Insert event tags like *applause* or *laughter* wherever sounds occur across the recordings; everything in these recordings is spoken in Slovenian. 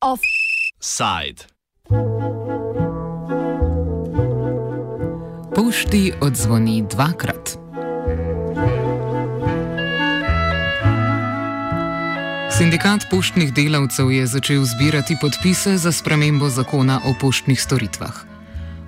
Offside. Pošti odzvoni dvakrat. Sindikat poštnih delavcev je začel zbirati podpise za spremembo zakona o poštnih storitvah.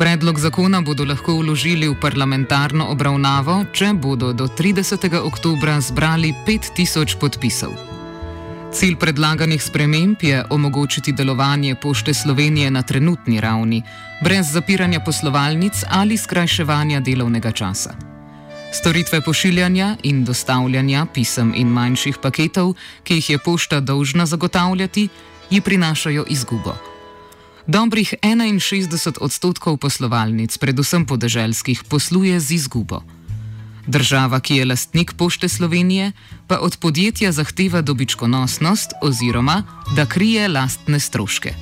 Predlog zakona bodo lahko vložili v parlamentarno obravnavo, če bodo do 30. oktobra zbrali 5000 podpisov. Cilj predlaganih sprememb je omogočiti delovanje pošte Slovenije na trenutni ravni, brez zapiranja poslovalnic ali skrajševanja delovnega časa. Storitve pošiljanja in dostavljanja pisem in manjših paketov, ki jih je pošta dolžna zagotavljati, ji prinašajo izgubo. Dobrih 61 odstotkov poslovalnic, predvsem podeželskih, posluje z izgubo. Država, ki je lastnik pošte Slovenije, pa od podjetja zahteva dobičkonosnost oziroma da krije lastne stroške.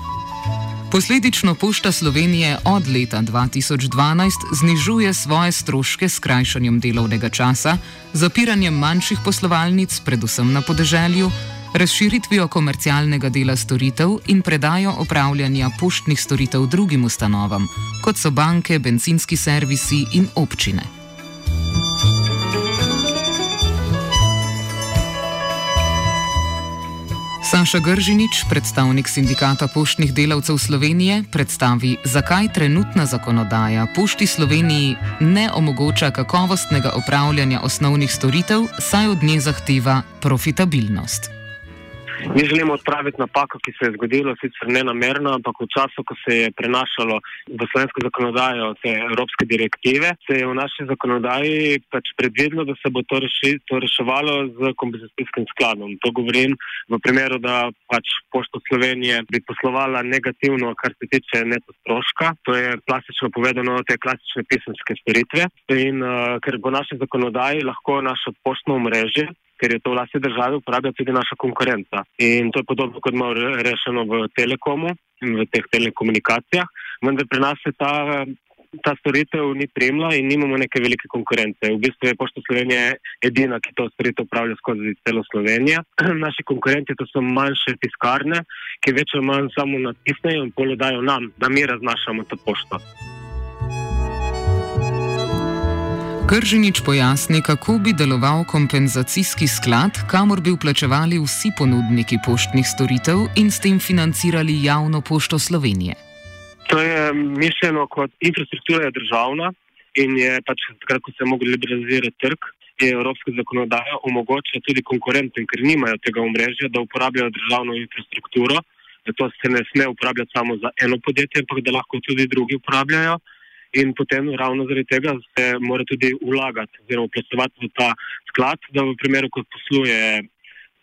Posledično Pošta Slovenije od leta 2012 znižuje svoje stroške s krajšanjem delovnega časa, zapiranjem manjših poslovalnic, predvsem na podeželju, razširitvijo komercialnega dela storitev in predajo opravljanja poštnih storitev drugim ustanovam, kot so banke, benzinski servisi in občine. Saša Gržinič, predstavnik sindikata poštnih delavcev Slovenije, predstavi, zakaj trenutna zakonodaja pošti Sloveniji ne omogoča kakovostnega opravljanja osnovnih storitev, saj od nje zahteva profitabilnost. Mi želimo odpraviti napako, ki se je zgodila, sicer ne namerno, ampak v času, ko se je prenašalo v slovensko zakonodajo te evropske direktive, se je v naši zakonodaji pač predvidelo, da se bo to, reši, to reševalo z kompenzacijskim skladom. To govorim v primeru, da pač pošto Slovenije bi poslovala negativno, kar se tiče neto stroška. To je klasično povedano, te klasične pisemske storitve. In uh, ker bo naša zakonodaja lahko naše poštno mreže ker je to v lasti države, uporablja tudi naša konkurenca. In to je podobno kot imamo rešeno v telekomu in v teh telekomunikacijah, vendar pri nas se ta, ta storitev ni premla in nimamo neke velike konkurence. V bistvu je Pošta Slovenije edina, ki to storitev upravlja skozi celo Slovenijo. *clears throat* Naši konkurenti to so manjše tiskarne, ki več ali manj samo natisnejo in polodajo nam, da mi raznašamo to pošto. Kržinič pojasni, kako bi deloval kompenzacijski sklad, kamor bi vplačevali vsi ponudniki poštnih storitev in s tem financirali javno pošto Slovenije. To je mišljeno kot infrastruktura državna in je pač takrat, ko se je mogel liberalizirati trg, je evropska zakonodaja omogočila tudi konkurentom, ker nimajo tega omrežja, da uporabljajo državno infrastrukturo. To se ne sme uporabljati samo za eno podjetje, ampak da lahko tudi drugi uporabljajo in potem ravno zaradi tega se mora tudi vlagati oziroma plačevati v ta sklad, da v primeru, ko posluje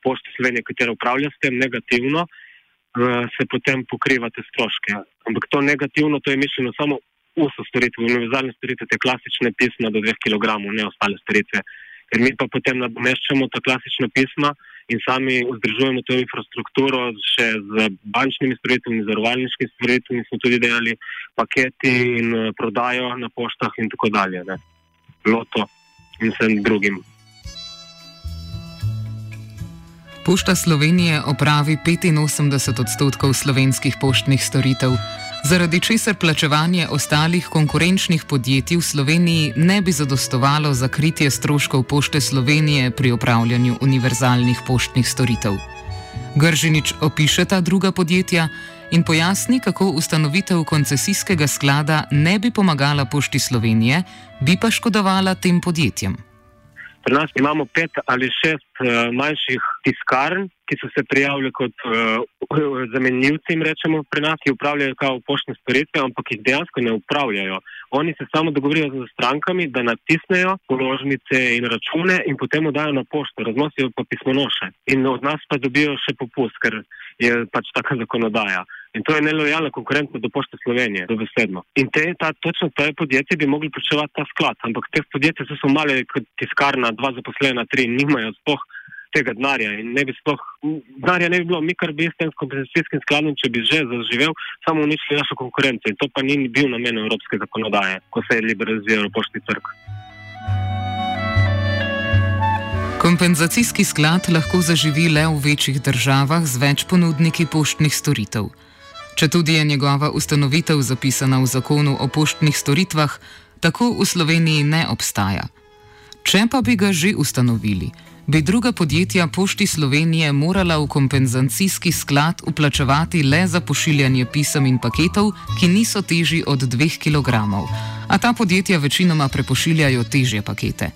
pošta Slovenije, katera upravlja s tem negativno, eh, se potem pokriva te stroške. Ampak to negativno, to je mišljeno samo uso storitve, univerzalne storitve, te klasične pisma do 2 kg, ne ostale storitve. Ker mi pa potem nadomeščamo ta klasična pisma in sami vzdržujemo to infrastrukturo še z bančnimi storitvami, z zarovalniškimi storitvami, smo tudi delali paketi in eh, prodajo na poštah in tako dalje. Ne. Loto in vsem drugim. Pošta Slovenije opravi 85 odstotkov slovenskih poštnih storitev zaradi česar plačevanje ostalih konkurenčnih podjetij v Sloveniji ne bi zadostovalo za kritje stroškov pošte Slovenije pri upravljanju univerzalnih poštnih storitev. Gržinič opiše ta druga podjetja in pojasni, kako ustanovitev koncesijskega sklada ne bi pomagala pošti Slovenije, bi pa škodovala tem podjetjem. Pri nas imamo pet ali šest uh, manjših tiskarn, ki so se prijavili kot uh, zamenjivci, rečemo pri nas, ki upravljajo kao poštne storitve, ampak jih dejansko ne upravljajo. Oni se samo dogovorijo z strankami, da natisnejo položnice in račune in potem dajo na pošto, raznosijo pa pismonoše. In od nas pa dobijo še popust, ker je pač taka zakonodaja. In to je nelojalna konkurenca do pošte Slovenije, do besedno. In te, ta, točno te podjetje bi mogli plačevati ta sklad, ampak te podjetje so male kot tiskarna, dva zaposlena, tri, nimajo spoh tega denarja in ne bi sploh, denarja ne bi bilo, mi kar bi s tem kompenzacijskim skladom, če bi že zaživel, samo uničili našo konkurenco in to pa ni bil namen evropske zakonodaje, ko se je liberaliziral poštni trg. Kompenzacijski sklad lahko zaživi le v večjih državah z več ponudniki poštnih storitev. Če tudi je njegova ustanovitev zapisana v zakonu o poštnih storitvah, tako v Sloveniji ne obstaja. Če pa bi ga že ustanovili, bi druga podjetja Pošti Slovenije morala v kompenzacijski sklad uplačevati le za pošiljanje pisem in paketov, ki niso težji od 2 kg, a ta podjetja večinoma prepošiljajo težje pakete.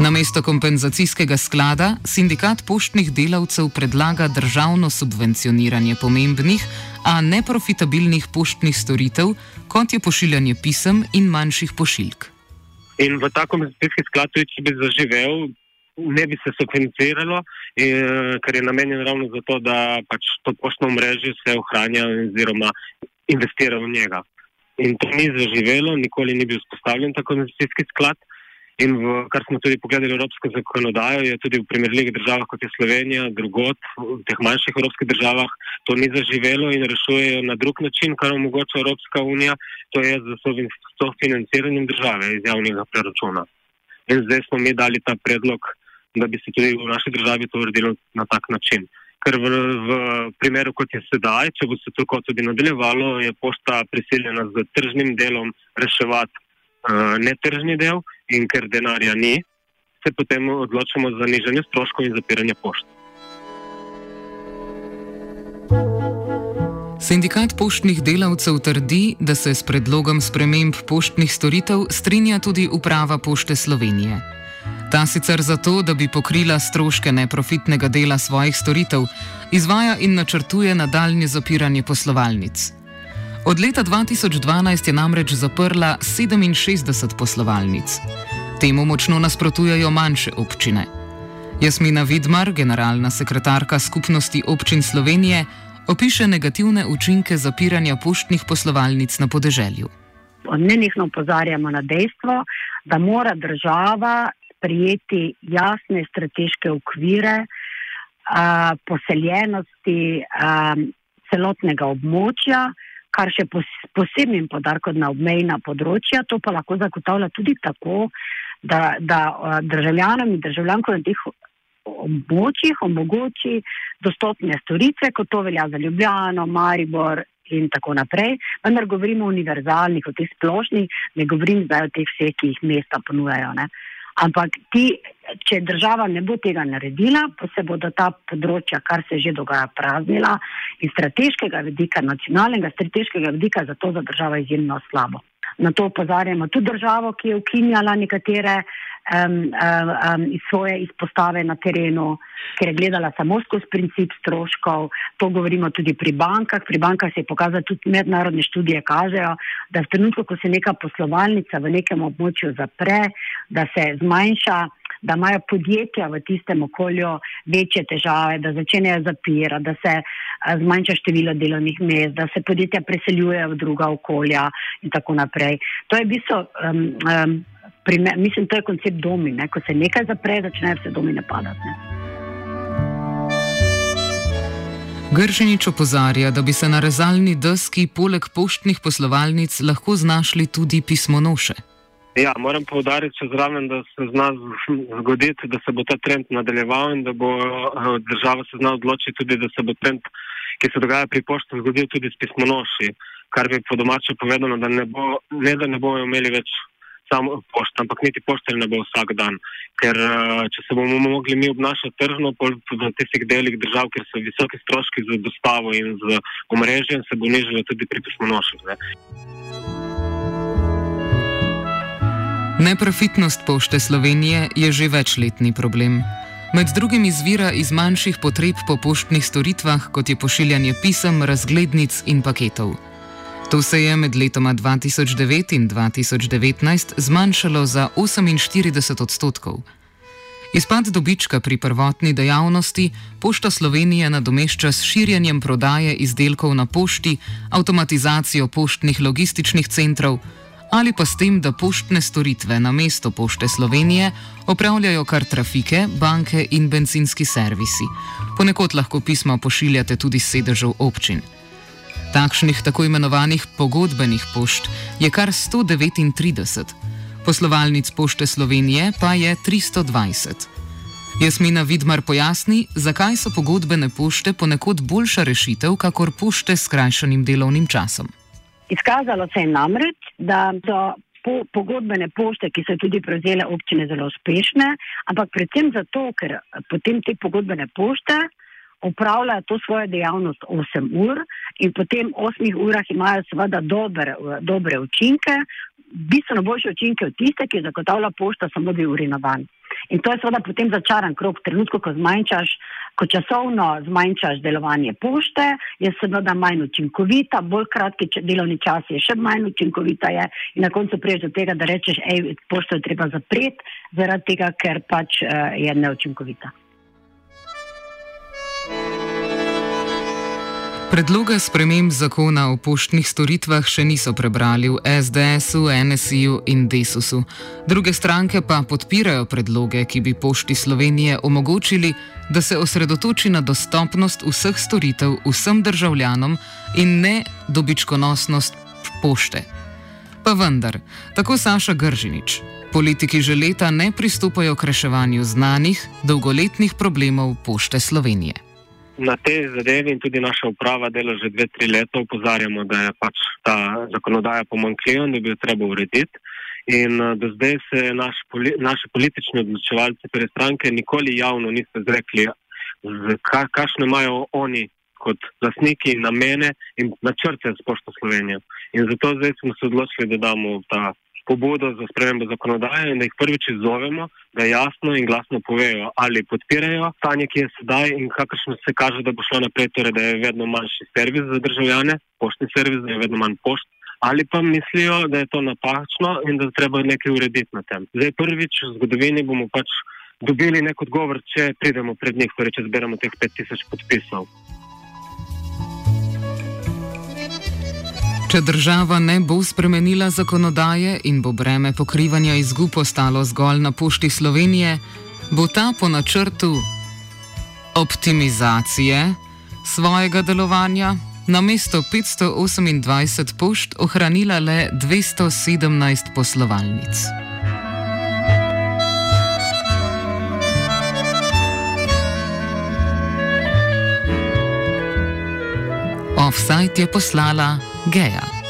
Na mesto kompenzacijskega sklada sindikat poštnih delavcev predlaga državno subvencioniranje pomembnih, a neprofitabilnih poštnih storitev, kot je pošiljanje pisem in manjših pošiljk. In v ta kompenzacijski sklad, če bi zaživel, ne bi se sofinanciralo, eh, ker je namenjen ravno zato, da pač to poštno mrežo se ohranja oziroma investira v njega. In to ni zaživelo, nikoli ni bil vzpostavljen tako investicijski sklad. In v, kar smo tudi pogledali evropsko zakonodajo, je tudi v primerljivih državah kot je Slovenija, drugot, v teh manjših evropskih državah, to ni zaživelo in rešujejo na drug način, kar omogoča Evropska unija, to je z sofinanciranjem države iz javnega preračuna. In zdaj smo mi dali ta predlog da bi se tudi v naši državi to uredilo na tak način. Ker v, v primeru, kot je sedaj, če bo se tako tudi nadaljevalo, je pošta prisiljena z tržnim delom reševati uh, netržni del in ker denarja ni, se potem odločamo za nižanje stroškov in zapiranje pošte. Sindikat poštnih delavcev trdi, da se s predlogom sprememb poštnih storitev strinja tudi uprava Pošte Slovenije. Ta sicer zato, da bi pokrila stroške neprofitnega dela svojih storitev, izvaja in načrtuje nadaljne zapiranje poslovalnic. Od leta 2012 je namreč zaprla 67 poslovalnic. Temu močno nasprotujejo manjše občine. Jasmina Vidmar, generalna sekretarka Skupnosti občin Slovenije, opiše negativne učinke zapiranja poštnih poslovalnic na podeželju. Nenehno opozarjamo na dejstvo, da mora država sprijeti jasne strateške okvire a, poseljenosti a, celotnega območja, kar še pos, posebnim podarkom na obmejna področja. To pa lahko zagotavlja tudi tako, da, da državljanom in državljankom na teh območjih omogoči dostopne storitve, kot to velja za Ljubljano, Maribor. In tako naprej, vendar govorimo o univerzalnih, o teh splošnih, ne govorim zdaj o teh vseh, ki jih mesta ponujajo. Uh, Ampak ti, če država ne bo tega naredila, pa se bodo ta področja, kar se že dogaja, praznila in strateškega vidika, nacionalnega strateškega vidika, zato za državo izjemno slabo. Na to opozarjamo tudi državo, ki je ukinjala nekatere um, um, iz svoje izpostave na terenu, ker je gledala samo skozi princip stroškov. To govorimo tudi pri bankah. Pri bankah se je pokazalo, tudi mednarodne študije kažejo, da v trenutku, ko se neka poslovalnica v nekem območju zapre, da se zmanjša da imajo podjetja v tistem okolju večje težave, da začnejo zapirati, da se zmanjša število delovnih mest, da se podjetja preseljujejo v druga okolja in tako naprej. To je v bistvu, um, um, primer, mislim, to je koncept domine. Ko se nekaj zapre, začnejo vse domine padati. Grženič opozarja, da bi se na rezalni deski poleg poštnih poslovalnic lahko znašli tudi pismonoše. Ja, moram povdariti še zraven, da se zna zgoditi, da se bo ta trend nadaljeval in da bo eh, država se zna odločiti tudi, da se bo trend, ki se dogaja pri pošti, zgodil tudi s pismonoši, kar bi po domače povedano, da ne, bo, ne da ne bomo imeli več samo pošte, ampak niti pošte ne bo vsak dan. Ker eh, če se bomo mogli mi obnašati tržno v tistih delih držav, ker so visoki stroški za dostavo in z omrežjem, se bo nižalo tudi pri pismonoših. Neprofitnost pošte Slovenije je že večletni problem. Med drugim izvira iz manjših potreb po poštnih storitvah, kot je pošiljanje pisem, razglednic in paketov. To se je med letoma 2009 in 2019 zmanjšalo za 48 odstotkov. Izpad dobička pri prvotni dejavnosti Pošta Slovenije nadomešča s širjenjem prodaje izdelkov na pošti, avtomatizacijo poštnih logističnih centrov, ali pa s tem, da poštne storitve na mesto pošte Slovenije opravljajo kar trafike, banke in benzinski servisi. Ponekod lahko pisma pošiljate tudi sedežev občin. Takšnih tako imenovanih pogodbenih pošt je kar 139, poslovalnic pošte Slovenije pa je 320. Jasmina Vidmar pojasni, zakaj so pogodbene pošte ponekod boljša rešitev, kakor pošte s krajšanim delovnim časom. Izkazalo se je namreč, da so po, pogodbene pošte, ki so tudi prevzele občine, zelo uspešne, ampak predvsem zato, ker potem te pogodbene pošte upravljajo to svojo dejavnost 8 ur in po tem 8 urah imajo seveda dobre, dobre učinke, bistveno boljše učinke od tiste, ki zagotavlja pošta samo dve uri na dan. In to je seveda potem začaran krok. Trenutko, ko ko časovno zmanjšaš delovanje pošte, je seveda manj učinkovita, bolj kratki delovni čas je še manj učinkovita je in na koncu priješ do tega, da rečeš, hej, pošto je treba zapreti, zaradi tega, ker pač uh, je neučinkovita. Predloga sprememb zakona o poštnih storitvah še niso prebrali v SDS-u, NSI-ju in DESUS-u. Druge stranke pa podpirajo predloge, ki bi pošti Slovenije omogočili, da se osredotoči na dostopnost vseh storitev vsem državljanom in ne dobičkonosnost pošte. Pa vendar, tako Saša Gržinič. Politiki že leta ne pristopajo k reševanju znanih, dolgoletnih problemov pošte Slovenije na te zadeve in tudi naša uprava dela že dve, tri leta, upozarjamo, da je pač ta zakonodaja pomankljiva in da bi jo treba urediti. In uh, do zdaj se naš, poli, naši politični odločevalci, torej stranke, nikoli javno niso izrekli, ka, kakšne imajo oni kot lasniki namene in načrte za Pošto Slovenijo. In zato zdaj smo se odločili, da damo ta pobudo za spremembo zakonodaje in da jih prvič izzovemo, da jasno in glasno povejo, ali podpirajo stanje, ki je sedaj in kakršno se kaže, da bo šlo naprej, torej da je vedno manjši servis za državljane, poštni servis, da je vedno manj pošt. Ali pa mislijo, da je to napačno in da treba nekaj urediti na tem. Zdaj, prvič v zgodovini bomo pač dobili nek odgovor, če pridemo pred njih, torej če zberemo teh 5000 podpisov. Če država ne bo spremenila zakonodaje in bo breme pokrivanja izgub ostalo zgolj na pošti Slovenije, bo ta po načrtu optimizacije svojega delovanja na mesto 528 pošt ohranila le 217 poslovalnic. Offside je poslala Geja.